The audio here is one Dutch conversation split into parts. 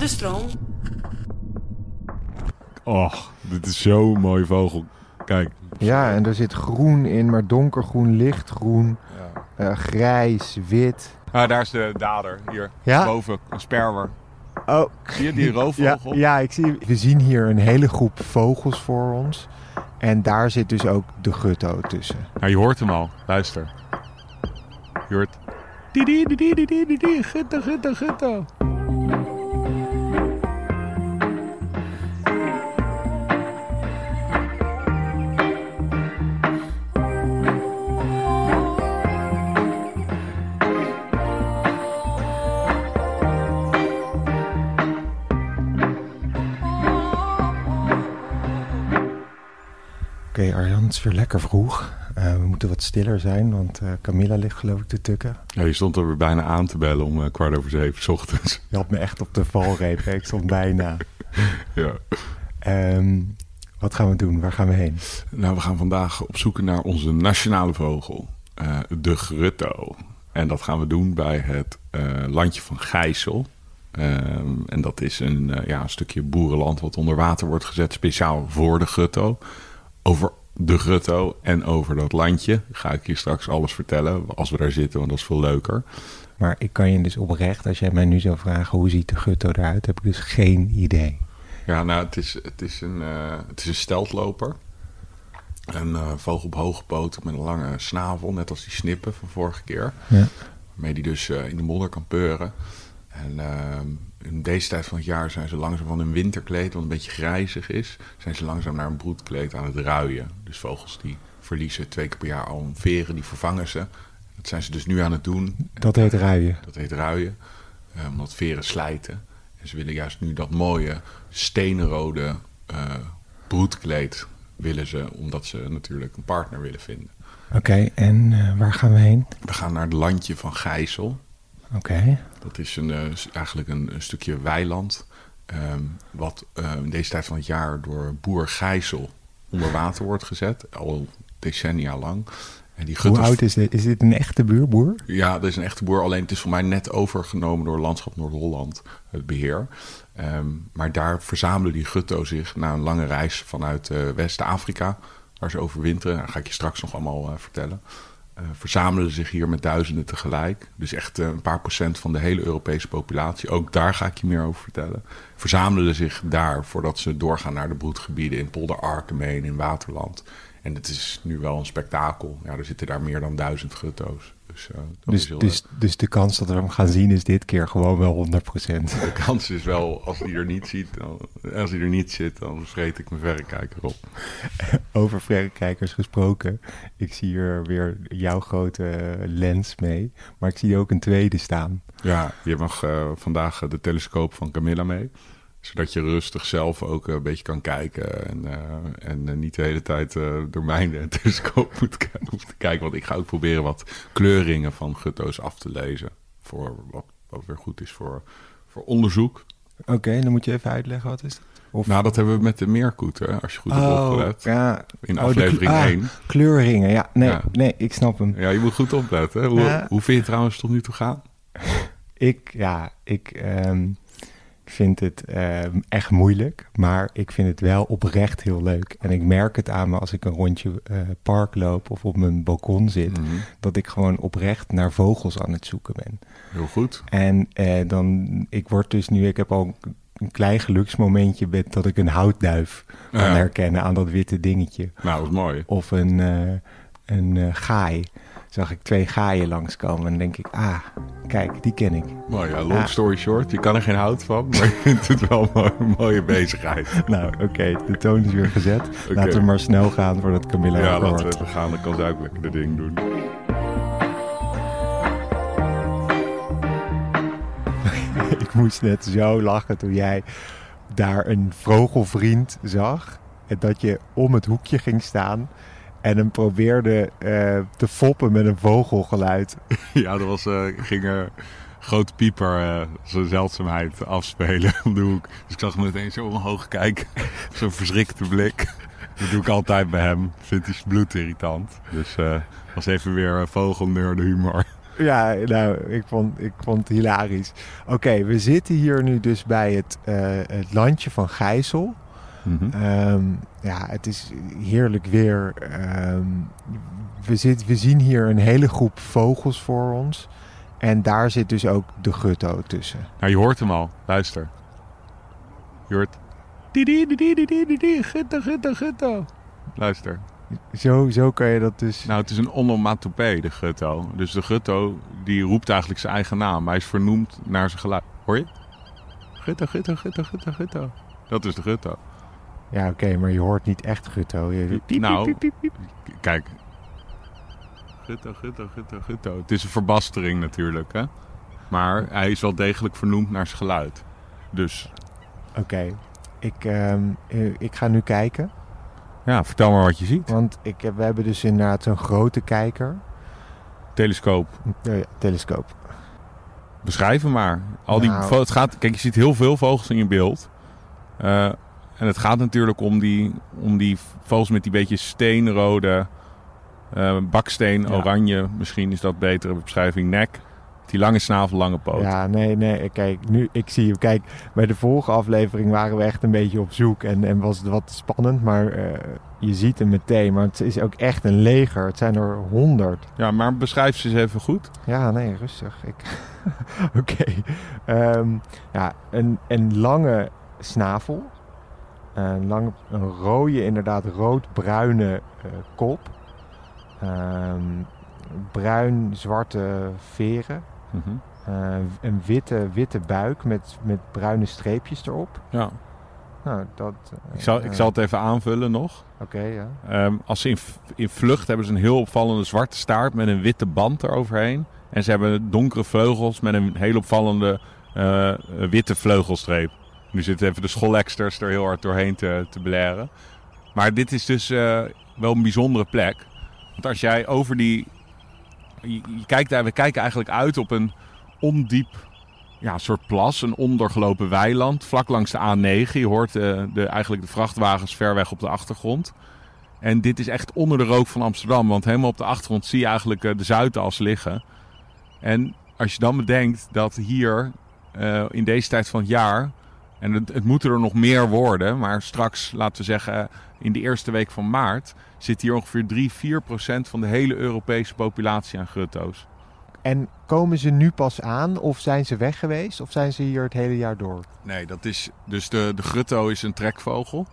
de stroom. Och, dit is zo'n mooie vogel. Kijk. Ja, en er zit groen in, maar donkergroen, lichtgroen, eh, grijs, wit. Ah, daar is de dader. Hier, Ja? boven, een sperwer. Oh, Zie je die ja, roofvogel? ja, ik zie. We zien hier een hele groep vogels voor ons. En daar zit dus ook de gutto tussen. Nou, je hoort hem al. Luister. Je hoort... Die, die, die, die, die, die, die, die, gutto, gutto, gutto. Oké, Arjan, het is weer lekker vroeg. Eh, we moeten wat stiller zijn, want eh, Camilla ligt geloof ik te tukken. Ja, je stond er weer bijna aan te bellen om eh, kwart over zeven 's ochtends. Je had me echt op de valreep, ik stond bijna. Ja. Ehm, wat gaan we doen? Waar gaan we heen? Nou, we gaan vandaag op zoek naar onze nationale vogel, de grutto. En dat gaan we doen bij het landje van Gijssel. Ehm, en dat is een, ja, een stukje boerenland wat onder water wordt gezet, speciaal voor de grutto. Over de grutto en over dat landje ga ik je straks alles vertellen als we daar zitten, want dat is veel leuker. Maar ik kan je dus oprecht, als jij mij nu zou vragen hoe ziet de gutto eruit, heb ik dus geen idee. Ja, nou, het is, het is, een, eh, het is een steltloper. Een eh, vogel op hoge poten met een lange snavel, net als die snippen van vorige keer. Ja. Waarmee die dus eh, in de modder kan peuren. En ehm, in deze tijd van het jaar zijn ze langzaam van hun winterkleed, wat een beetje grijzig is, zijn ze langzaam naar een broedkleed aan het ruien. Dus vogels die verliezen twee keer per jaar al hun veren, die vervangen ze. Dat zijn ze dus nu aan het doen. Dat heet ruien. Dat heet ruien, eh, omdat veren slijten. En ze willen juist nu dat mooie stenenrode eh, broedkleed willen ze, omdat ze natuurlijk een partner willen vinden. Oké, en eh, waar gaan we heen? We gaan naar het landje van Gijssel. Oké. Dat is een, eh, eigenlijk een, een stukje weiland. ehm, wat eh, in deze tijd van het jaar door boer Gijssel onder water wordt gezet. Al decennia lang. En die Hoe oud is dit? Is dit een echte buurboer? Ja, dat is een echte boer. Alleen het is voor mij net overgenomen door Landschap Noord-Holland, het beheer. Ehm, maar daar verzamelen die gutto zich na een lange reis vanuit eh, West-Afrika, waar ze overwinteren. Dat ga ik je straks nog allemaal eh, vertellen. Eh, verzamelen zich hier met duizenden tegelijk. Dus echt eh, een paar procent van de hele Europese populatie. Ook daar ga ik je meer over vertellen. Verzamelen zich daar voordat ze doorgaan naar de broedgebieden in Polder Arkenmeen, in Waterland. En het is nu wel een spektakel. Ja, er zitten daar meer dan duizend gutto's. Dus, eh, dat Dus, dus, dus de kans dat we hem gaan zien is dit keer gewoon wel 100%. leuk. De kans is wel, als hij er niet ziet, dan, als hij er niet zit, dan vreet ik mijn verrekijker op. Over verrekijkers gesproken. Ik zie hier weer jouw grote lens mee. Maar ik zie ook een tweede staan. Ja, je mag eh, vandaag de telescoop van Camilla mee. Zodat je rustig zelf ook een beetje kan kijken. En, eh, en eh, niet de hele tijd eh, door mijn eh, telescoop moet, kijken. Want ik ga ook proberen wat kleuringen van gutto's af te lezen. Voor wat, wat weer goed is voor, voor onderzoek. Oké, dan moet je even uitleggen wat is dat? Of... Nou, dat hebben we met de meerkoet, hè, als je goed hebt opgelet. ja. In Oh, de aflevering kle- ah, 1. Kleurringen, ja. Nee, Ja. nee, ik snap hem. Ja, je moet goed opletten. Hoe, Ja. hoe vind je het trouwens tot nu toe gaan? Ik, ja, ik ehm, vind het ehm, echt moeilijk, maar ik vind het wel oprecht heel leuk. En ik merk het aan me als ik een rondje eh, park loop of op mijn balkon zit, Mhm. dat ik gewoon oprecht naar vogels aan het zoeken ben. Heel goed. En eh, dan, ik word dus nu, ik heb al een klein geluksmomentje met dat ik een houtduif kan Ja. herkennen aan dat witte dingetje. Nou, dat is mooi. Of een, eh, een gaai. Zag ik twee gaaien langskomen en denk ik, ah, kijk, die ken ik. Mooi, ja, long Ja. story short. Je kan er geen hout van, maar je vindt het wel een mooie, mooie bezigheid. Nou, oké, de toon is weer gezet. Oké. Laten we maar snel gaan voordat Camilla Ja, laten wordt. we gaan. Dan kan ook lekker de ding doen. Ik moest net zo lachen toen jij daar een vogelvriend zag. En dat je om het hoekje ging staan en hem probeerde eh, te foppen met een vogelgeluid. Ja, dat was, ik ging eh grote pieper, eh zo'n zeldzaamheid, afspelen om de hoek. Dus ik zag hem meteen zo omhoog kijken. Zo'n verschrikte blik. Dat doe ik altijd bij hem. Vindt hij bloed irritant. Dus was even weer uh, vogelneurde humor. Ja, nou, ik vond, ik vond het hilarisch. Oké, we zitten hier nu dus bij het, het landje van Mhm. Ehm, ja, het is heerlijk weer. Ehm, we, zit, we zien hier een hele groep vogels voor ons. En daar zit dus ook de gutto tussen. Nou, je hoort hem al. Luister. Je hoort... Gutto, gutto, gutto. Luister. Zo, zo kan je dat dus... Nou, het is een onomatopee, de gutto. Dus de gutto, die roept eigenlijk zijn eigen naam. Hij is vernoemd naar zijn geluid. Hoor je? Gutto, gutto, gutto, gutto, gutto. Dat is de gutto. Ja, oké, maar je hoort niet echt gutto. Je... piep, Nou. piep, piep, piep. Kijk. Gutto, gutto, gutto, gutto. Het is een verbastering natuurlijk, hè. Maar hij is wel degelijk vernoemd naar zijn geluid. Dus, Oké, ik, ehm, eh, ik ga nu kijken. ja, vertel maar wat je ziet. Want ik, heb- we hebben dus inderdaad zo'n grote kijker. Telescoop. Een eh, telescoop. Beschrijf hem maar. Al die Nou. het gaat, kijk, je ziet heel veel vogels in je beeld. Eh, en het gaat natuurlijk om die, om die vogels met die beetje steenrode, eh, baksteen, Ja. oranje, misschien is dat betere beschrijving, nek. Die lange snavel, lange poot. Ja, nee, nee. Kijk, nu, ik zie hem. Kijk, bij de vorige aflevering waren we echt een beetje op zoek. En, en was het wat spannend. Maar eh, je ziet hem meteen. Maar het is ook echt een leger. Het zijn er honderd. Ja, maar beschrijf ze eens even goed. Ja, nee, rustig. Ik... Oké. Ehm, ja, een, een lange snavel. Een, lange, een rode, inderdaad rood-bruine eh, kop. Ehm, Bruin-zwarte veren. Mhm. Eh, een witte, witte buik met, met bruine streepjes erop. Ja, Nou, dat... eh, ik zal, ik zal het even aanvullen nog. Oké, ja. Ehm, als ze in, in vlucht hebben ze een heel opvallende zwarte staart met een witte band eroverheen. En ze hebben donkere vleugels met een heel opvallende witte vleugelstreep. Nu zitten even de schoolexters er heel hard doorheen te, te blaren. Maar dit is dus eh, wel een bijzondere plek. Want als jij over die... Je, kijkt, we kijken eigenlijk uit op een ondiep ja, soort plas, een ondergelopen weiland, vlak langs de A9. Je hoort eh, de, eigenlijk de vrachtwagens ver weg op de achtergrond. En dit is echt onder de rook van Amsterdam, want helemaal op de achtergrond zie je eigenlijk eh, de Zuidas liggen. En als je dan bedenkt dat hier in deze tijd van het jaar, en het, het moeten er nog meer worden, maar straks, laten we zeggen, in de eerste week van maart, zit hier ongeveer 3, 4 procent van de hele Europese populatie aan grutto's. En komen ze nu pas aan of zijn ze weg geweest? Of zijn ze hier het hele jaar door? Nee, dat is dus de, de grutto is een trekvogel.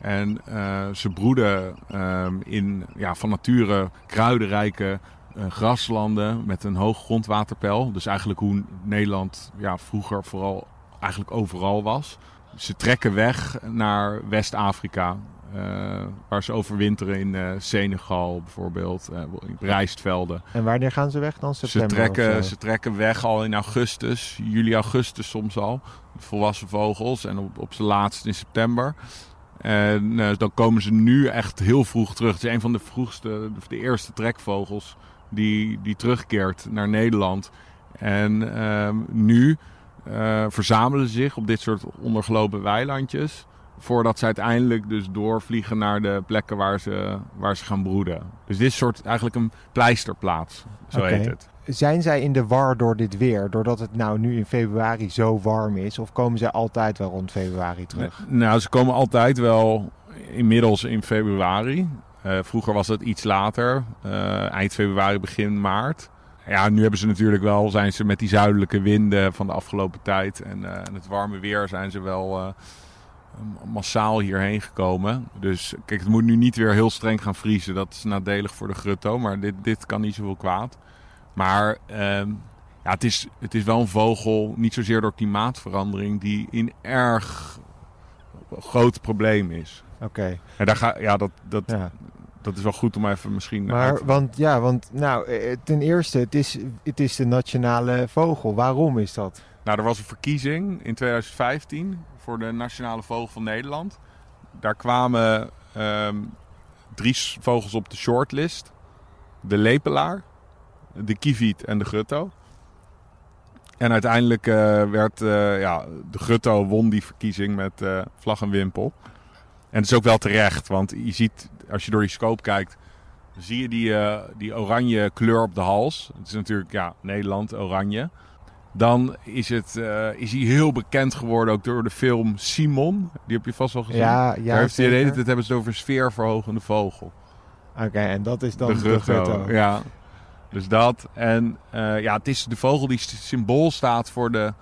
En eh, ze broeden ehm, in ja, van nature kruidenrijke eh, graslanden met een hoog grondwaterpeil. Dus eigenlijk hoe Nederland ja, vroeger vooral eigenlijk overal was. Ze trekken weg naar West-Afrika. eh, waar ze overwinteren in eh, Senegal bijvoorbeeld, eh, in rijstvelden. En wanneer gaan ze weg dan? Ze September trekken, of zo? ze trekken weg al in augustus, juli, augustus soms al. Volwassen vogels en op, op zijn laatst in september. En dan komen ze nu echt heel vroeg terug. Het is een van de vroegste, de eerste trekvogels die, die terugkeert naar Nederland. En ehm, nu eh, verzamelen zich op dit soort ondergelopen weilandjes. Voordat ze uiteindelijk dus doorvliegen naar de plekken waar ze, waar ze gaan broeden. Dus dit is soort eigenlijk een pleisterplaats, zo heet het. Zijn zij in de war door dit weer? Doordat het nou nu in februari zo warm is? Of komen zij altijd wel rond februari terug? Nou, ze komen altijd wel inmiddels in februari. Eh, vroeger was het iets later, eh, eind februari, begin maart. Ja, nu hebben ze natuurlijk wel, zijn ze met die zuidelijke winden van de afgelopen tijd en, eh, en het warme weer zijn ze wel eh, massaal hierheen gekomen. Dus kijk, het moet nu niet weer heel streng gaan vriezen. Dat is nadelig voor de grutto, maar dit, dit kan niet zoveel kwaad. Maar ehm, ja, het, is, het is wel een vogel, niet zozeer door klimaatverandering, die in erg groot probleem is. Oké, En daar ga, ja, dat, dat, ja. Dat is wel goed om even misschien... Maar, want, ja, want nou, eh, ten eerste, het is, het is de nationale vogel. Waarom is dat? Nou, er was een verkiezing in 2015 voor de Nationale Vogel van Nederland. Daar kwamen ehm, drie vogels op de shortlist. De lepelaar, de kieviet en de grutto. En uiteindelijk eh, werd eh, ja, de grutto won die verkiezing met eh, vlag en wimpel. En het is ook wel terecht, want je ziet als je door die scope kijkt, zie je die, uh, die oranje kleur op de hals. Het is natuurlijk, ja, Nederland, oranje. Dan is, het, uh, is hij heel bekend geworden ook door de film Simon. Die heb je vast wel gezien. Ja, ja Daar heeft hij tijd hebben ze het over een sfeerverhogende vogel. Oké, en dat is dan de grutto. Ja, dus dat. En uh, ja, het is de vogel die symbool staat voor de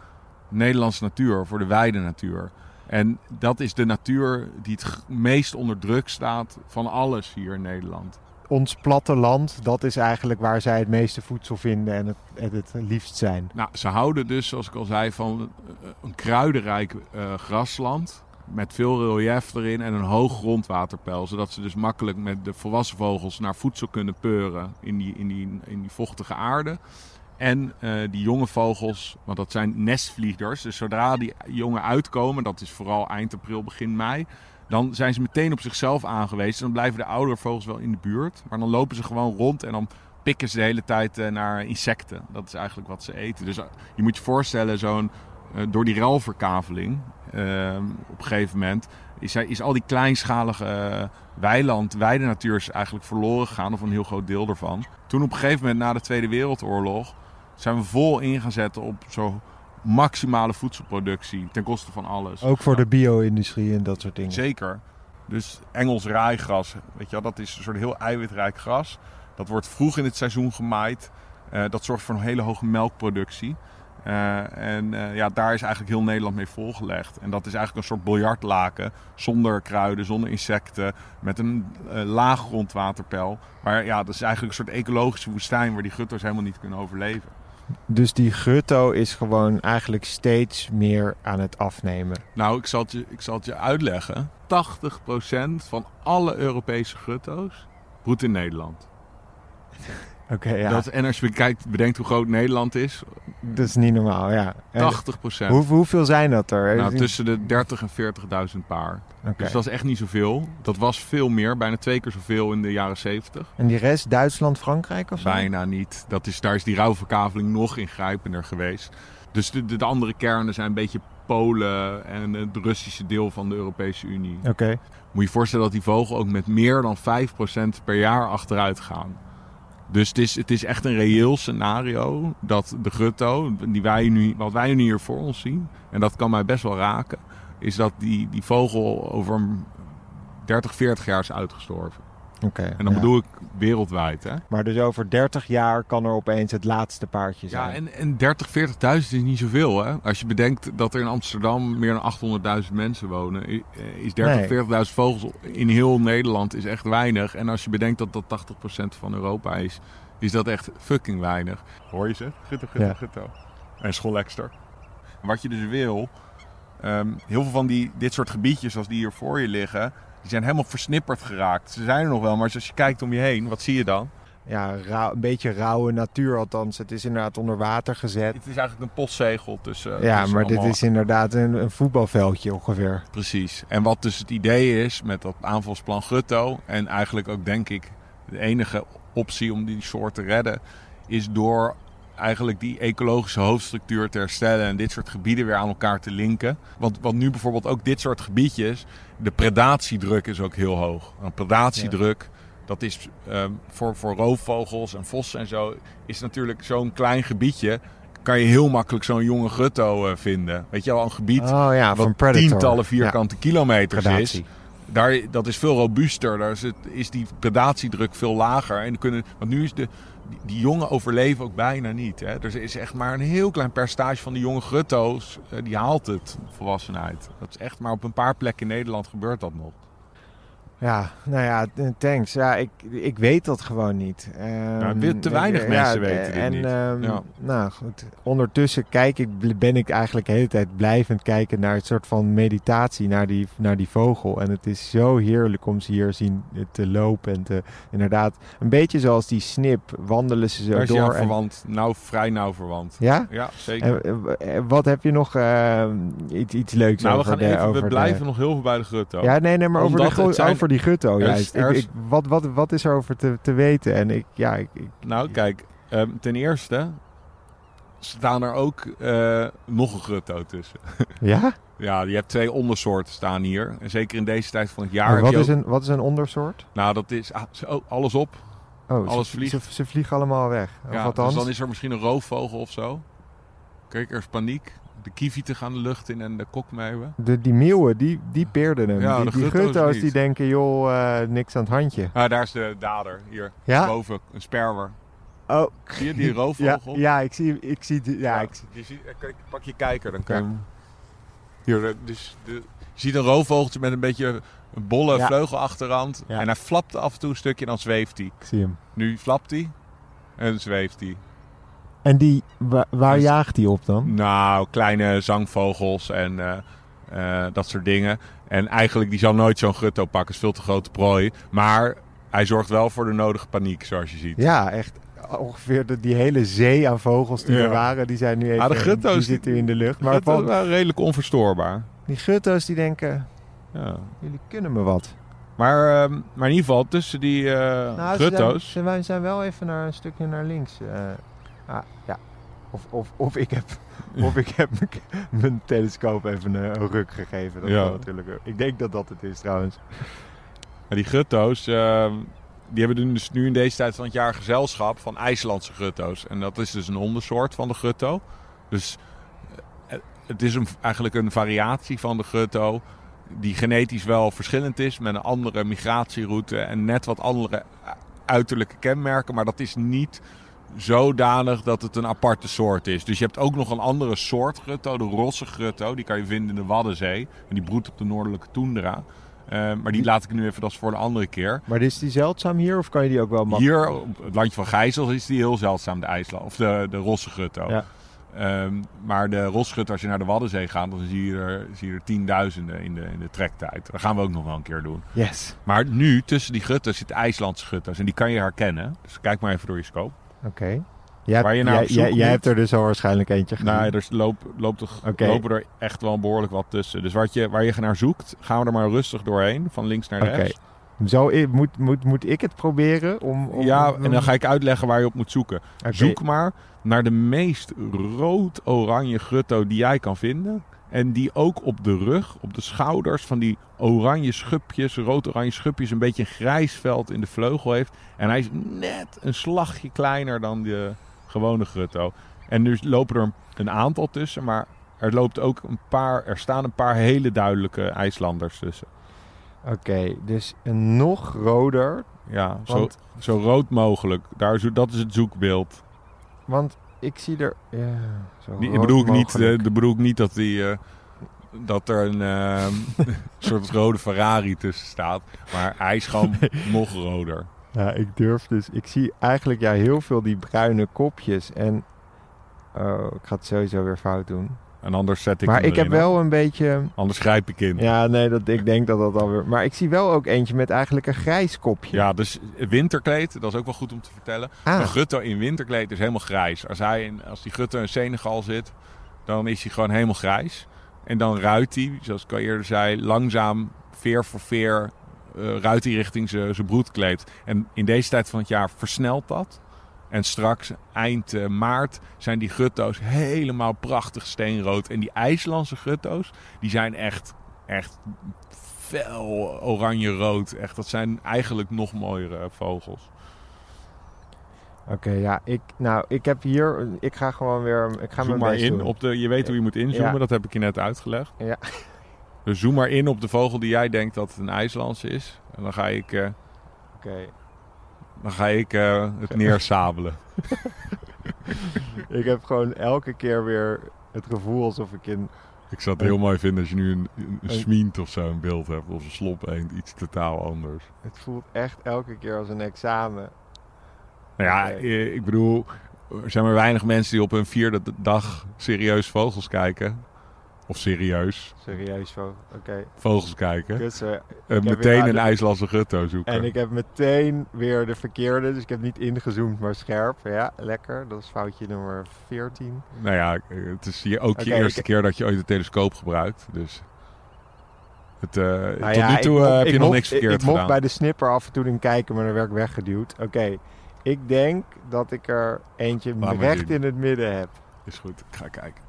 Nederlandse natuur, voor de wijde natuur. En dat is de natuur die het meest onder druk staat van alles hier in Nederland. Ons platteland, dat is eigenlijk waar zij het meeste voedsel vinden en het, het, het liefst zijn. Nou, ze houden dus, zoals ik al zei, van een kruidenrijk uh, grasland. Met veel relief erin en een hoog grondwaterpeil. Zodat ze dus makkelijk met de volwassen vogels naar voedsel kunnen peuren in die, in die, in die vochtige aarde. En uh, die jonge vogels, want dat zijn nestvliegers. Dus zodra die jongen uitkomen, dat is vooral eind april, begin mei. Dan zijn ze meteen op zichzelf aangewezen. Dan blijven de oudere vogels wel in de buurt. Maar dan lopen ze gewoon rond en dan pikken ze de hele tijd uh, naar insecten. Dat is eigenlijk wat ze eten. Dus uh, je moet je voorstellen, zo'n door die ruilverkaveling ehm, op een gegeven moment is, is al die kleinschalige weiland, weidenatuur is eigenlijk verloren gegaan, of een heel groot deel ervan. Toen op een gegeven moment na de Tweede Wereldoorlog zijn we vol in gaan zetten op zo maximale voedselproductie ten koste van alles. Ook voor de bio-industrie en dat soort dingen. Zeker. Dus Engels raaigras, weet je wel, dat is een soort heel eiwitrijk gras. Dat wordt vroeg in het seizoen gemaaid. Uh, dat zorgt voor een hele hoge melkproductie. Uh, en uh, ja, daar is eigenlijk heel Nederland mee volgelegd. En dat is eigenlijk een soort biljartlaken. Zonder kruiden, zonder insecten. Met een uh, laag grondwaterpeil. Maar ja, dat is eigenlijk een soort ecologische woestijn waar die gutters helemaal niet kunnen overleven. Dus die gutto is gewoon eigenlijk steeds meer aan het afnemen. Nou, ik zal het je, ik zal het je uitleggen. 80% van alle Europese gutto's broedt in Nederland. Oké, okay, ja. Dat, en als je bekijkt, bedenkt hoe groot Nederland is. Dat is niet normaal, ja. 80 procent. Hoe, hoeveel zijn dat er? Nou, tussen de 30 en 40.000 paar. Okay. Dus dat is echt niet zoveel. Dat was veel meer, bijna twee keer zoveel in de jaren 70. En die rest, Duitsland, Frankrijk of zo? Bijna niet. Dat is, daar is die rouwverkaveling nog ingrijpender geweest. Dus de, de, de andere kernen zijn een beetje Polen en het Russische deel van de Europese Unie. Oké. Okay. Moet je je voorstellen dat die vogel ook met meer dan 5% per jaar achteruit gaan. Dus het is, het is echt een reëel scenario dat de gutto, die wij nu, wat wij nu hier voor ons zien, en dat kan mij best wel raken, is dat die, die vogel over 30, 40 jaar is uitgestorven. Okay, en dan ja. bedoel ik wereldwijd. Hè? Maar dus over 30 jaar kan er opeens het laatste paardje zijn. Ja, en, en 30, 40.000 is niet zoveel. Hè? Als je bedenkt dat er in Amsterdam meer dan 800.000 mensen wonen, is 30, nee. 40.000 vogels in heel Nederland is echt weinig. En als je bedenkt dat dat 80% van Europa is, is dat echt fucking weinig. Hoor je ze? Gutto, gutto, Ja. gutto. En schollekster. Wat je dus wil, ehm, heel veel van die, dit soort gebiedjes zoals die hier voor je liggen, die zijn helemaal versnipperd geraakt. Ze zijn er nog wel, maar als je kijkt om je heen, wat zie je dan? Ja, rauw- een beetje rauwe natuur althans. Het is inderdaad onder water gezet. Het is eigenlijk een postzegel tussen. Ja, tussen maar dit is inderdaad een, een voetbalveldje ongeveer. Precies. En wat dus het idee is met dat aanvalsplan Gutto, en eigenlijk ook denk ik de enige optie om die soort te redden, is door eigenlijk die ecologische hoofdstructuur te herstellen en dit soort gebieden weer aan elkaar te linken. Want, want nu bijvoorbeeld ook dit soort gebiedjes, de predatiedruk is ook heel hoog. Een predatiedruk, dat is ehm, voor, voor roofvogels en vossen en zo, is natuurlijk zo'n klein gebiedje. Kan je heel makkelijk zo'n jonge gutto eh, vinden. Weet je wel, een gebied Oh ja, wat tientallen vierkante kilometers is. Daar, dat is veel robuuster. Daar is, het, is die predatiedruk veel lager. En kunnen, want nu is de, die, die jongen overleven ook bijna niet. Hè. Er is echt maar een heel klein percentage van die jonge grutto's eh, die haalt het, volwassenheid. Dat is echt maar op een paar plekken in Nederland gebeurt dat nog. Ja, nou ja, eh, thanks. Ja, ik, ik weet dat gewoon niet. Ehm, we- te weinig ik- mensen weten dit en, niet. ehm, Ja. Nou goed, ondertussen kijk ik, ben ik eigenlijk de hele tijd blijvend kijken naar het soort van meditatie, naar die, naar die vogel. En het is zo heerlijk om ze hier zien te lopen. En te, inderdaad, een beetje zoals die snip, wandelen ze zo Daar door. En, verwant. Nou, vrij nauw verwant. ja? Ja, zeker. En, eh, wat heb je nog ehm, iets, iets leuks nou, we over gaan de, even, over we de- blijven nog heel veel bij de grutto. Ja, nee, nee, maar over, de, Omdat die gutto Er is- er Ik, is- ik, wat, wat, wat is er over te, te weten? En ik, ja, ik, Nou, kijk, ehm, ten eerste staan er ook eh, nog een grutto tussen. ja? Ja, je hebt twee ondersoorten staan hier. En zeker in deze tijd van het jaar. Maar wat, is ook- een, wat is een ondersoort? Nou, dat is ah, alles op. Oh, Alles ze, vliegt. Ze, ze vliegen allemaal weg. Of Ja, althans, dus dan is er misschien een roofvogel of zo. Kijk, er is paniek. De kievieten gaan de lucht in en de kokmeeuwen. de, die meeuwen, die, die peerden hem. Ja, die die gutto's die denken, joh, eh, niks aan het handje. Ah, daar is de dader. Hier, Ja? boven, een sperwer. Oh, Zie je die roofvogel? ja, ik zie, ik zie, die- ja, ik zie. Je ziet, kijk, pak je kijker, dan kan je... Hier, eh, dus de, je ziet een roofvogeltje met een beetje een bolle Ja. vleugel achterhand. Ja. En hij flapt af en toe een stukje en dan zweeft hij. ik zie hem. Nu flapt hij en zweeft hij. En die, wa- waar Dus- jaagt hij op dan? Nou, kleine zangvogels en eh, eh, dat soort dingen. En eigenlijk, die zal nooit zo'n gutto pakken. is veel te grote prooi. Maar hij zorgt wel voor de nodige paniek, zoals je ziet. Ja, echt. Ongeveer de, die hele zee aan vogels die Ja. er waren, die zijn nu even Ah, de gutto's, die zitten in de lucht. Maar van, wel redelijk onverstoorbaar. die gutto's die denken, Ja. jullie kunnen me wat. Maar, ehm, maar in ieder geval, tussen die eh Nou, ze gutto's... zijn, ze zijn wel even naar een stukje naar links. Ah, ja. Of, of, of ik heb, of ik heb mijn- telescoop even een, een ruk gegeven. Dat Ja. kan natuurlijk. Ik denk dat dat het is trouwens. Maar die gutto's, ehm, die hebben dus nu in deze tijd van het jaar gezelschap van IJslandse gutto's. En dat is dus een ondersoort van de gutto. Dus eh, het is een, eigenlijk een variatie van de gutto die genetisch wel verschillend is met een andere migratieroute en net wat andere uiterlijke kenmerken. Maar dat is niet zodanig dat het een aparte soort is. Dus je hebt ook nog een andere soort grutto, de rosse grutto. Die kan je vinden in de Waddenzee. En die broedt op de noordelijke tundra. Eh, maar die laat ik nu even, dat is voor een andere keer. Maar is die zeldzaam hier of kan je die ook wel makkelijk? Hier, op het landje van Gijzels, is die heel zeldzaam, de IJsland. Of de, de rosse grutto. Ja. Ehm, maar de rosgut, als je naar de Waddenzee gaat, dan zie je er, zie je er tienduizenden in de, in de trektijd. Dat gaan we ook nog wel een keer doen. Yes. Maar nu, tussen die gutto's zit IJslandse gutto's. En die kan je herkennen. Dus kijk maar even door je scope. Oké. Jij, Waar je naar jij, jij, hebt er dus al waarschijnlijk eentje gezien. Nou, er loop, loopt er, lopen er echt wel behoorlijk wat tussen. Dus wat je, waar je naar zoekt, gaan we er maar rustig doorheen. Van links naar rechts. Zo, moet, moet, moet ik het proberen? Om, om, Ja, en dan ga ik uitleggen waar je op moet zoeken. Zoek maar naar de meest rood-oranje grutto die jij kan vinden. En die ook op de rug, op de schouders van die oranje schupjes, rood-oranje schupjes, een beetje een grijs veld in de vleugel heeft. En hij is net een slagje kleiner dan de gewone grutto. En nu lopen er een- aantal tussen, maar er loopt ook een paar, er staan een paar hele duidelijke IJslanders tussen. Oké, dus een nog roder. Ja, zo, Want, zo rood mogelijk. Daar, zo- dat is het zoekbeeld. want ik zie er... Ja, zo Die, bedoel ik niet, mogelijk. eh, de bedoel ik niet dat, die, eh, dat er een ehm, soort rode Ferrari tussen staat. Maar hij is gewoon nog roder. Ja, ik durf dus... Ik zie eigenlijk ja, heel veel die bruine kopjes. En... Oh, ik ga het sowieso weer fout doen. En anders zet ik maar ik heb wel een beetje... Anders grijp ik in. Ja, Ja, nee, dat, ik denk dat dat alweer... Maar ik zie wel ook eentje met eigenlijk een grijs kopje. dus winterkleed, dat is ook wel goed om te vertellen. Ah, Een gutto in winterkleed is helemaal grijs. Als, hij in, als die gutto in Senegal zit, dan is hij gewoon helemaal grijs. En dan ruit hij, zoals ik al eerder zei, langzaam veer voor veer eh ruit hij richting zijn broedkleed. En in deze tijd van het jaar versnelt dat. En straks, eind eh, maart, zijn die gutto's helemaal prachtig steenrood. En die IJslandse gutto's, die zijn echt, echt fel oranje-rood. Echt, dat zijn eigenlijk nog mooiere vogels. Oké, ja, ik, nou, ik heb hier, ik ga gewoon weer, ik ga zoom mijn maar in doen. op de. Je weet hoe je moet inzoomen, Ja. dat heb ik je net uitgelegd. Ja. Dus zoom maar in op de vogel die jij denkt dat het een IJslandse is. En dan ga ik, eh, Oké, dan ga ik eh, het neersabelen. ik heb gewoon elke keer weer het gevoel alsof ik in, Ik zou het heel mooi vinden als je nu een Een- smient of zo in beeld hebt. Of een slop eend, iets totaal anders. het voelt echt elke keer als een examen. Nou ja, eh, ik bedoel, er zijn maar weinig mensen die op hun vierde dag serieus vogels kijken. Of serieus Serieus. Oké, vogels kijken. weer meteen een de- IJslandse gutto zoeken. En ik heb meteen weer de verkeerde, dus ik heb niet ingezoomd, maar scherp. Ja, lekker. Dat is foutje nummer 14. Nou ja, eh, het is je, ook je eerste ik- keer dat je ooit een telescoop gebruikt. Dus het, eh, Nou tot ja, nu toe eh, heb ik je nog mocht- niks verkeerd Ik, ik mocht gedaan. bij de snipper af en toe in kijken, maar dan werd ik weggeduwd. Oké, ik denk dat ik er eentje Laat recht in het midden heb. Is goed, ik ga kijken.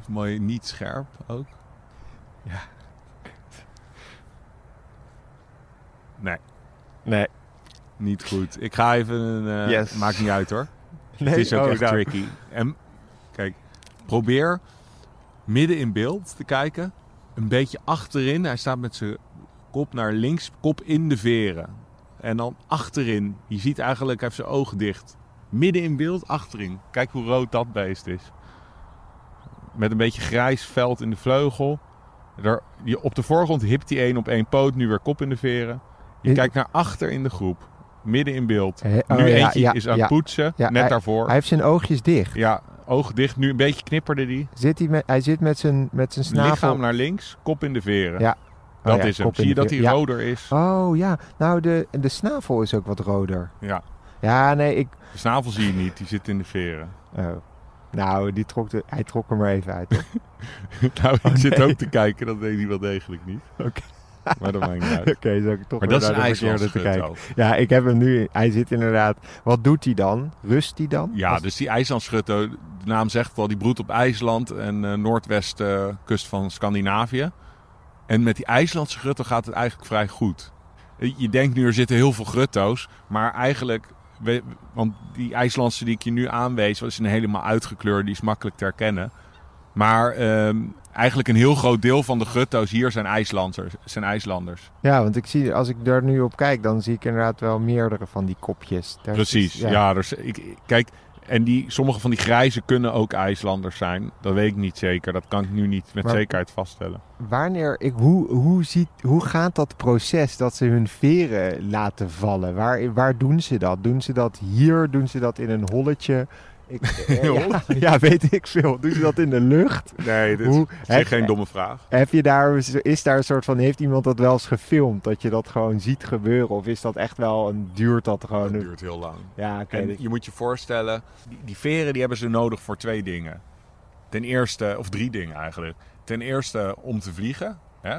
Is mooi, niet scherp ook. Ja. Nee. Nee. Niet goed. Ik ga even een... eh, Yes. Maakt niet uit hoor. nee. Het is ook oh, echt nou. tricky. En kijk, probeer midden in beeld te kijken. Een beetje achterin. Hij staat met zijn kop naar links, kop in de veren. En dan achterin. Je ziet eigenlijk, hij heeft zijn ogen dicht. Midden in beeld, achterin. Kijk hoe rood dat beest is. Met een beetje grijs veld in de vleugel. Er, je, op de voorgrond hipt hij één op één poot, nu weer kop in de veren. Je kijkt naar achter in de groep. Midden in beeld. He- oh, nu ja, eentje ja, is aan het poetsen, net hij- daarvoor. Hij heeft zijn oogjes dicht. Ja, ogen dicht. Nu een beetje knipperde die. Zit hij, met, hij zit met zijn, met zijn snavel... Lichaam naar links, kop in de veren. Ja. Dat Oh ja, is hem. Zie je dat hij ja. roder is? Oh ja, nou de, de snavel is ook wat roder. Ja. Ja, nee, ik... De snavel zie je niet, die zit in de veren. Oh. Nou, die trok de, hij trok er maar even uit. nou, ik zit Oh, nee. ook te kijken, dat deed hij wel degelijk niet. Oké. Maar dat maakt niet uit. Oké, zou ik toch Maar dat is een te kijken. Ja, ik heb hem nu. Hij zit inderdaad. Wat doet hij dan? Rust hij dan? Ja, Als- dus die IJslandschutto, de naam zegt al, die broedt op IJsland en eh noordwestkust van Scandinavië. En met die IJslandse grutto gaat het eigenlijk vrij goed. Je denkt nu, er zitten heel veel grutto's, maar eigenlijk... Want die IJslandse die ik je nu aanwees, was een helemaal uitgekleurd, die is makkelijk te herkennen. Maar ehm, eigenlijk een heel groot deel van de grutto's hier zijn IJslanders. Zijn IJslanders. Ja, want ik zie, als ik daar nu op kijk, dan zie ik inderdaad wel meerdere van die kopjes. Daar Precies, is- ja. dus ik, ik- kijk, en die, sommige van die grijze kunnen ook IJslanders zijn. Dat weet ik niet zeker. Dat kan ik nu niet met Maar- zekerheid vaststellen. Wanneer, ik, hoe, hoe, ziet, hoe gaat dat proces dat ze hun veren laten vallen? Waar, waar doen ze dat? Doen ze dat hier? Doen ze dat in een holletje? Ik, eh, ja, weet ik veel. Doen ze dat in de lucht? Nee, dit Hoe- is heb- geen domme vraag. Heb je daar, is daar een soort van, heeft iemand dat wel eens gefilmd? Dat je dat gewoon ziet gebeuren? Of is dat echt wel een, duurt dat gewoon? Duurt heel lang. ja. En je moet je voorstellen, die, die veren die hebben ze nodig voor twee dingen. Ten eerste, of drie dingen eigenlijk. Ten eerste om te vliegen. Hè?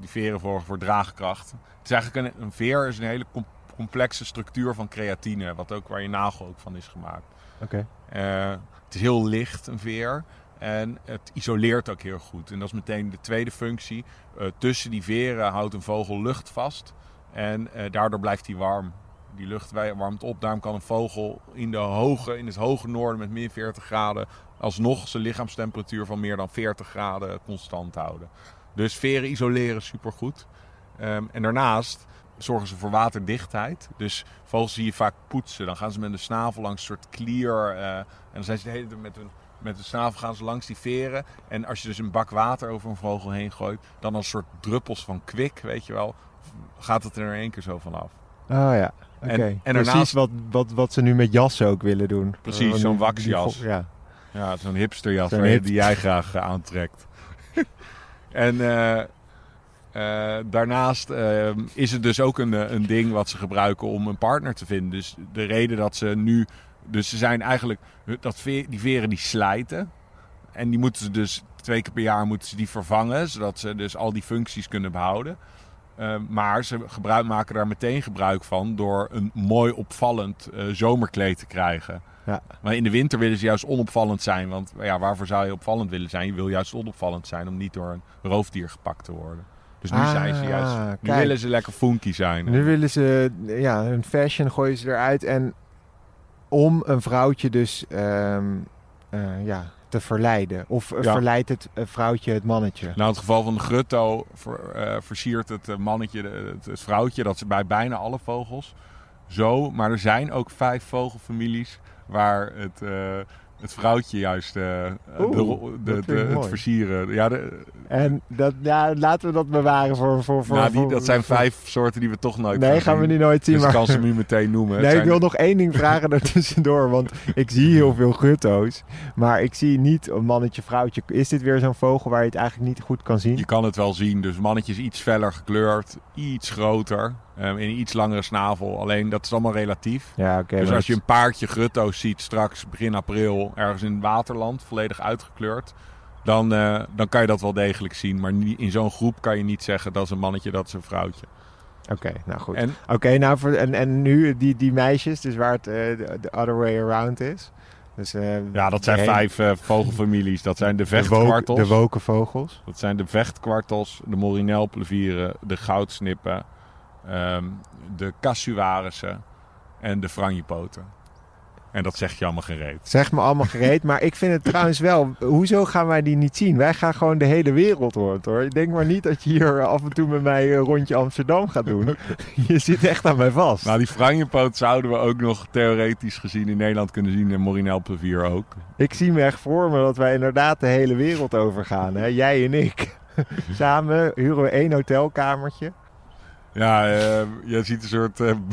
Die veren voor, voor draagkracht. Het is eigenlijk een, een veer is een hele com- complexe structuur van creatine. Wat ook waar je nagel ook van is gemaakt. Eh, het is heel licht, een veer. En het isoleert ook heel goed. En dat is meteen de tweede functie. Eh, tussen die veren houdt een vogel lucht vast. En eh, daardoor blijft hij warm. Die lucht warmt op. Daarom kan een vogel in, de hoge, in het hoge noorden met min 40 graden... alsnog zijn lichaamstemperatuur van meer dan 40 graden constant houden. Dus veren isoleren supergoed. Ehm, en daarnaast zorgen ze voor waterdichtheid. Dus vogels zie je vaak poetsen. Dan gaan ze met de snavel langs een soort klier. eh, en dan zijn ze de hele tijd met hun, met de snavel gaan ze langs die veren. En als je dus een bak water over een vogel heen gooit, dan als soort druppels van kwik, weet je wel, gaat het er in één keer zo vanaf. Oh ja, oké. En- en Precies daarnaast- wat, wat, wat ze nu met jassen ook willen doen. Precies, Eh, zo'n waxjas. Ja. Ja, zo'n hipsterjas hip- die jij graag eh, aantrekt. en eh, daarnaast eh, is het dus ook een, eh, een ding wat ze gebruiken om een partner te vinden. Dus de reden dat ze nu... Dus ze zijn eigenlijk... Dat die veren die slijten. En die moeten ze dus twee keer per jaar moeten ze die vervangen. Zodat ze dus al die functies kunnen behouden. Eh, maar ze gebruik, maken daar meteen gebruik van door een mooi opvallend zomerkleed te krijgen. Ja. Maar in de winter willen ze juist onopvallend zijn. Want ja, waarvoor zou je opvallend willen zijn? Je wil juist onopvallend zijn om niet door een roofdier gepakt te worden. Dus nu Ah, zijn ze juist. Nu kijk. willen ze lekker funky zijn. Nu willen ze, ja, hun fashion gooien ze eruit. En om een vrouwtje dus ehm, eh, ja, te verleiden. Of eh, Ja. verleidt het eh, vrouwtje het mannetje? Nou, in het geval van de grutto ver- versiert het mannetje het, het vrouwtje. Dat is bij bijna alle vogels zo. Maar er zijn ook vijf vogelfamilies waar het, het vrouwtje juist eh, Oeh, de de, de- het mooi. versieren. Ja, de, En dat, ja, laten we dat bewaren voor... voor, voor, nou, die, voor- dat zijn vijf soorten die we toch nooit Nee, gaan we nu nooit zien. Dus maar... ik kan ze nu meteen noemen. Nee, ik wil nog één ding vragen daartussendoor. Want ik zie heel veel gutto's. Maar ik zie niet een mannetje, vrouwtje. Is dit weer zo'n vogel waar je het eigenlijk niet goed kan zien? Je kan het wel zien. Dus mannetje is iets feller gekleurd, iets groter ehm, en een iets langere snavel. Alleen dat is allemaal relatief. Ja, dus als je een paardje grutto's ziet straks begin april ergens in het waterland, volledig uitgekleurd, dan, eh, dan kan je dat wel degelijk zien. Maar niet- in zo'n groep kan je niet zeggen dat is een mannetje, dat is een vrouwtje. Oké, nou goed. En Oké, nou voor, en, en nu die, die meisjes, dus waar het eh, de de other way around is. Dus, eh, ja, dat zijn de vijf vogelfamilies. Dat zijn de de, woke, vechtkwartels. de woken vogels. Dat zijn de vechtkwartels, de morinelplevieren, de goudsnippen, ehm, de cassuarissen en de franjepoten. En dat zegt je allemaal gereed. Zeg me allemaal gereed. Maar ik vind het trouwens wel... Hoezo gaan wij die niet zien? Wij gaan gewoon de hele wereld rond hoor. Ik denk maar niet dat je hier af en toe met mij een rondje Amsterdam gaat doen. Je zit echt aan mij vast. Nou, die franjepoot zouden we ook nog theoretisch gezien in Nederland kunnen zien. En Morinel Plevier ook. Ik zie me echt voor me dat wij inderdaad de hele wereld overgaan. Hè? Jij en ik. Samen huren we één hotelkamertje. Ja, uh, je ziet een soort... Uh,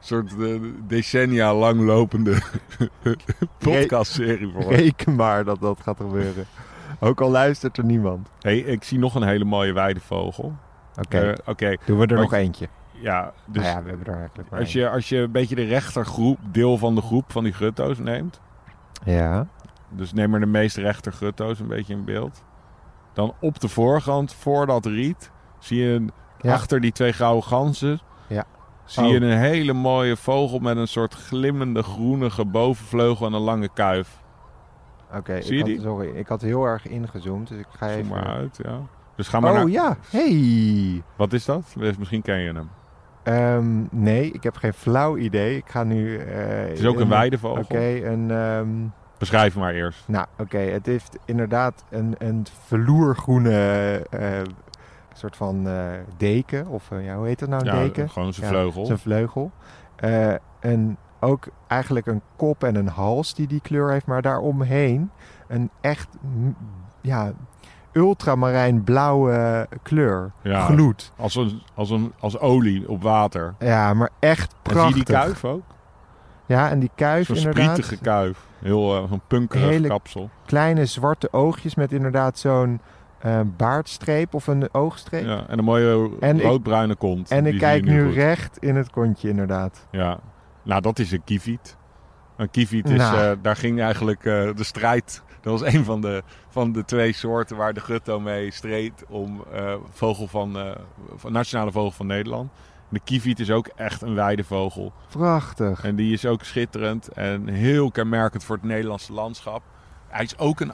soort uh, decennia lang lopende podcastserie voor. Reken maar dat dat gaat gebeuren. Ook al luistert er niemand. hey, ik zie nog een hele mooie weidevogel. Oké, okay. uh, okay. doen we er maar nog eentje. Ja, dus nou ja, we hebben er eigenlijk maar als je, als je een beetje de rechtergroep, deel van de groep van die gutto's neemt. Ja. Dus neem maar de meest rechter gutto's een beetje in beeld. Dan op de voorkant, voor dat riet, zie je Ja. achter die twee gouden ganzen... Ja. zie Oh. je een hele mooie vogel met een soort glimmende groenige bovenvleugel en een lange kuif. Oké, Zie ik je had- die? sorry. Ik had heel erg ingezoomd, dus ik ga Zoom even... maar uit, ja. Dus ga maar Oh naar... ja, hey! Wat is dat? Misschien ken je hem. Ehm, nee, ik heb geen flauw idee. Ik ga nu... eh, Het is ook een weidevogel. Oké, een... ehm, Beschrijf maar eerst. nou, oké, het heeft inderdaad een, een verloergroene eh, soort van eh, deken. Of eh, ja, hoe heet dat nou, een Ja, deken? gewoon zijn vleugel. Zijn vleugel. Eh, en ook eigenlijk een kop en een hals die die kleur heeft. Maar daaromheen een echt ja, ultramarijn blauwe kleur. Ja. Gloed. Als, een, als, een, als olie op water. Ja, maar echt En zie prachtig. je die kuif ook? Ja, en die kuif Zo'n inderdaad. sprietige kuif. Heel uh, zo'n punkerig Hele- kapsel. Kleine zwarte oogjes met inderdaad zo'n eh, baardstreep of een oogstreep. Ja, en een mooie En ik- roodbruine kont. En ik kijk nu goed. recht in het kontje inderdaad. Ja. Nou, dat is een kieviet. Een kieviet is, Nou. eh, daar ging eigenlijk eh, de strijd. Dat was een van de, van de twee soorten waar de gutto mee streed om eh, vogel van, van nationale vogel van Nederland. De kieviet is ook echt een weidevogel. Prachtig. En die is ook schitterend en heel kenmerkend voor het Nederlandse landschap. Hij is ook een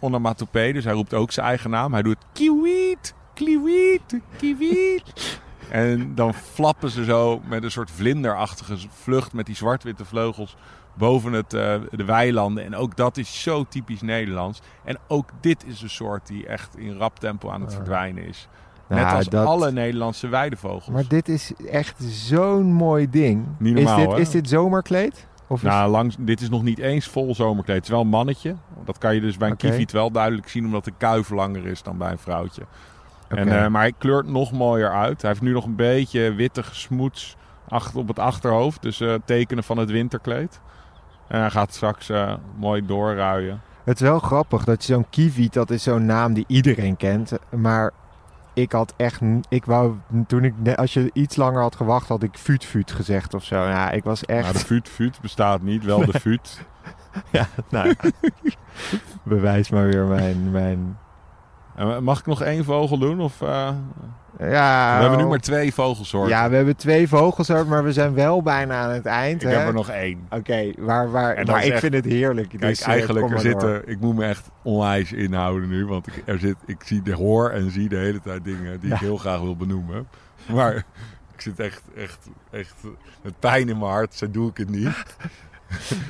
onomatopee, dus hij roept ook zijn eigen naam. Hij doet kiwiet, kliwiet, kiwiet. En dan flappen ze zo met een soort vlinderachtige vlucht met die zwart-witte vleugels boven het, eh, de weilanden. En ook dat is zo typisch Nederlands. En ook dit is een soort die echt in rap tempo aan het verdwijnen is. Net Nou, als dat- alle Nederlandse weidevogels. Maar dit is echt zo'n mooi ding. Normaal, is, dit, hè? is dit zomerkleed? Of is- Nou, langs, dit is nog niet eens vol zomerkleed. Het is wel een mannetje. Dat kan je dus bij een kieviet wel duidelijk zien, omdat de kuif langer is dan bij een vrouwtje. En, eh, maar hij kleurt nog mooier uit. Hij heeft nu nog een beetje witte smoets achter, op het achterhoofd. Dus eh, tekenen van het winterkleed. En hij gaat straks eh, mooi doorruien. Het is wel grappig dat je zo'n kieviet, dat is zo'n naam die iedereen kent. Maar ik had echt, ik wou, toen ik, als je iets langer had gewacht, had ik fuut fuut gezegd of zo. Ja, ik was echt, Nou, de vuut, vuut bestaat niet. Wel de vuut. ja, nou, bewijs maar weer mijn, mijn, mag ik nog één vogel doen? Of, eh, ja. we hebben nu maar twee vogelsoorten. Ja, we hebben twee vogelsoorten, maar we zijn wel bijna aan het eind. ik hè? heb er nog één. Oké, waar, waar, maar ik echt- vind het heerlijk. Kijk, dus, eh, eigenlijk er zitten, ik moet me echt onwijs inhouden nu, want ik, er zit, ik zie de hoor en zie de hele tijd dingen die ik heel graag wil benoemen. Maar ik zit echt, echt, echt met pijn in mijn hart, zo doe ik het niet.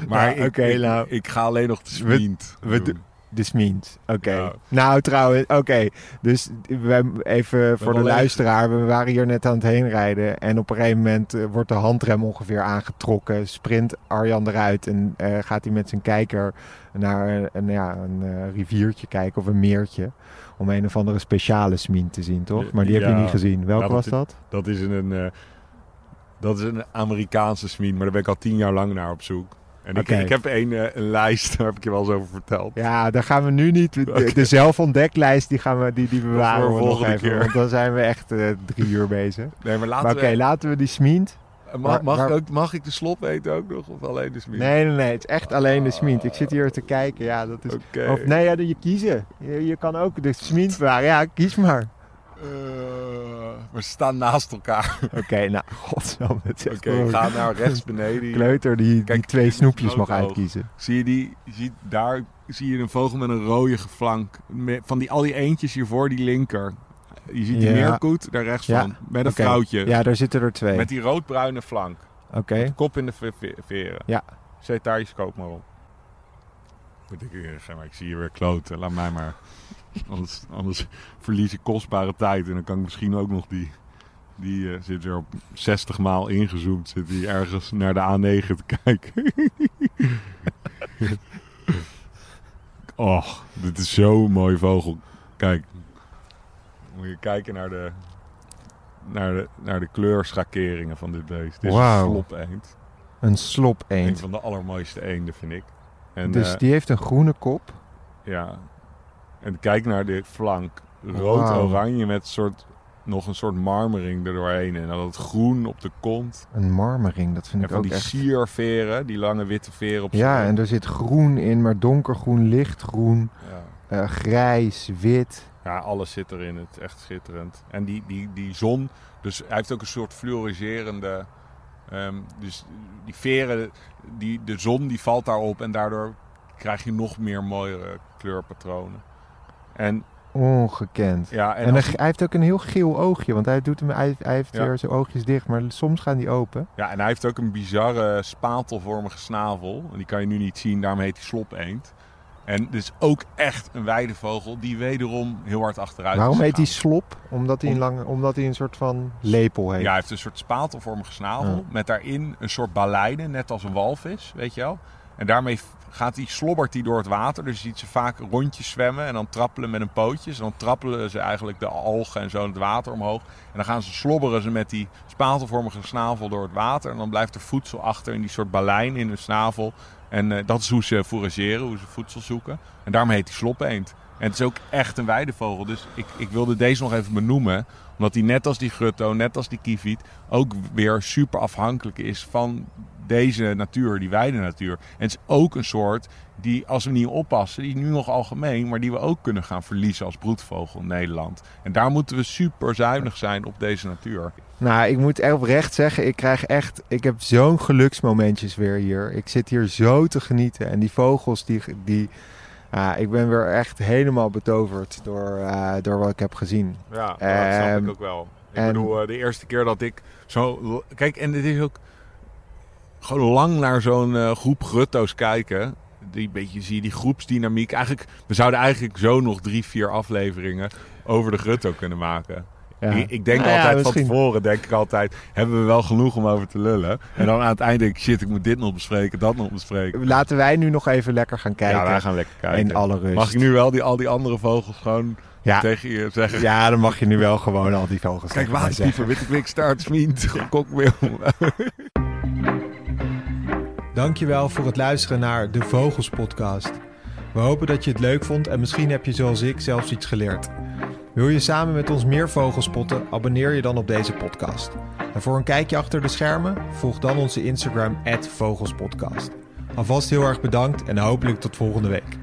Maar Ja, ik, nou. ik ga alleen nog de We- smient we doen. De Smient. Oké. Nou, trouwens, oké. Dus wij, even voor de leeg. luisteraar. We waren hier net aan het heen rijden. En op een gegeven moment eh, wordt de handrem ongeveer aangetrokken. Sprint Arjan eruit. En eh, gaat hij met zijn kijker naar een, een, ja, een eh, riviertje kijken of een meertje. Om een of andere speciale Smient te zien, toch? Maar die heb je niet gezien. Welke dat was dat? Dat is een, dat is een Amerikaanse smient, maar daar ben ik al tien jaar lang naar op zoek. En ik, Oké. ik heb een, eh, een lijst, daar heb ik je wel eens over verteld. Ja, daar gaan we nu niet. De, Oké. de zelfontdeklijst die, gaan we, die, die bewaren voor we nog even. keer. Want dan zijn we echt eh, drie uur bezig. Nee, maar laten Maar oké, we... laten we die. Mag, maar- mag, maar- ik ook, mag ik de slop weten ook nog? Of alleen de smient? Nee, nee, nee. Het is echt alleen de Smint. Ik zit hier te kijken. Ja, dat is... Oké. Of nee, ja, je kiezen. Je, je kan ook de Smint bewaren. Ja, kies maar. Eh, we staan naast elkaar. Oké, nou. Het is echt Oké, ik ga naar rechts beneden. kleuter die, die Kijk, twee snoepjes mag uitkiezen. Zie je die? Je ziet, daar zie je een vogel met een rode flank. Van die, al die eentjes hiervoor, die linker. je ziet die Ja. meerkoet daar rechts Ja, van. Met een vrouwtje. Ja, daar zitten er twee. Met die roodbruine flank. Oké. Kop in de ve- ve- veren. Ja. Zet daar je scope maar op. Moet ik, maar ik zie je weer kloten. Laat mij maar. Anders, anders verlies ik kostbare tijd. En dan kan ik misschien ook nog die... Die eh, zit weer op 60 maal ingezoomd. Zit die ergens naar de A9 te kijken. Och, dit is zo'n mooie vogel. Kijk. Moet je kijken naar de... Naar de, naar de kleurschakeringen van dit beest. Dit is een slopeend. Een slop Een van de allermooiste eenden, vind ik. En, Dus eh, die heeft een groene kop. ja. En kijk naar de flank. Rood-oranje met soort, nog een soort marmering erdoorheen. En dan het groen op de kont. Een marmering, dat vind En ik van ook die echt... sierveren, die lange witte veren op Ja, en er zit groen in, maar donkergroen, lichtgroen, ja. eh, grijs, wit. ja, alles zit erin. Het is echt schitterend. En die, die, die zon, dus hij heeft ook een soort fluoriserende... ehm, dus die veren, die, de zon die valt daarop en daardoor krijg je nog meer mooiere kleurpatronen. En Ongekend. ja, en, En, als- hij, heeft ook een heel geel oogje, want hij, doet hem, hij, hij heeft Ja. weer zijn oogjes dicht, maar soms gaan die open. Ja, en hij heeft ook een bizarre spatelvormige snavel. En die kan je nu niet zien, daarom heet hij slopeend. En dus ook echt een weidevogel die wederom heel hard achteruit Waarom heet hij slop? Omdat hij, een lange, omdat hij een soort van lepel heeft. Ja, hij heeft een soort spatelvormige snavel. Ja. Met daarin een soort baleine, net als een walvis, weet je wel. En daarmee gaat hij, slobbert hij door het water. Dus je ziet ze vaak rondjes zwemmen en dan trappelen met hun pootjes. En dan trappelen ze eigenlijk de algen en zo in het water omhoog. En dan gaan ze slobberen ze met die spatelvormige snavel door het water. En dan blijft er voedsel achter in die soort balijn in hun snavel. En eh, dat is hoe ze fourageren, hoe ze voedsel zoeken. En daarom heet hij slopeend. En het is ook echt een weidevogel. Dus ik, ik wilde deze nog even benoemen. Omdat hij net als die gutto, net als die kieviet... ook weer super afhankelijk is van deze natuur, die weidenatuur. En het is ook een soort die, als we niet oppassen... die is nu nog algemeen, maar die we ook kunnen gaan verliezen als broedvogel in Nederland. En daar moeten we super zuinig zijn op deze natuur. Nou, ik moet echt oprecht zeggen, ik krijg echt, ik heb zo'n geluksmomentjes weer hier. Ik zit hier zo te genieten en die vogels, die, die ah, ik ben weer echt helemaal betoverd door, eh, door wat ik heb gezien. Ja, dat snap ik Ehm, ook wel. Ik en- bedoel, eh, de eerste keer dat ik zo... Kijk, en het is ook gewoon lang naar zo'n eh, groep grutto's kijken. Die beetje zie je die groepsdynamiek. Eigenlijk, we zouden eigenlijk zo nog drie, vier afleveringen over de grutto kunnen maken. Ja. Ik, ik denk Nou ja, altijd misschien. van tevoren, denk ik altijd, hebben we wel genoeg om over te lullen. En dan aan het eind denk ik, shit, ik moet dit nog bespreken, dat nog bespreken. Laten wij nu nog even lekker gaan kijken. Ja, wij gaan lekker kijken. in alle rust. Mag ik nu wel die, al die andere vogels gewoon Ja. tegen je zeggen? Ja, dan mag je nu wel gewoon al die vogels Kijk, waterpieper, witte kwik, staart, smient, kokmeel. Dankjewel voor het luisteren naar de Vogels Podcast. We hopen dat je het leuk vond en misschien heb je zoals ik zelfs iets geleerd. Wil je samen met ons meer vogels spotten? Abonneer je dan op deze podcast. En voor een kijkje achter de schermen, volg dan onze Instagram @vogelspodcast. Alvast heel erg bedankt en hopelijk tot volgende week.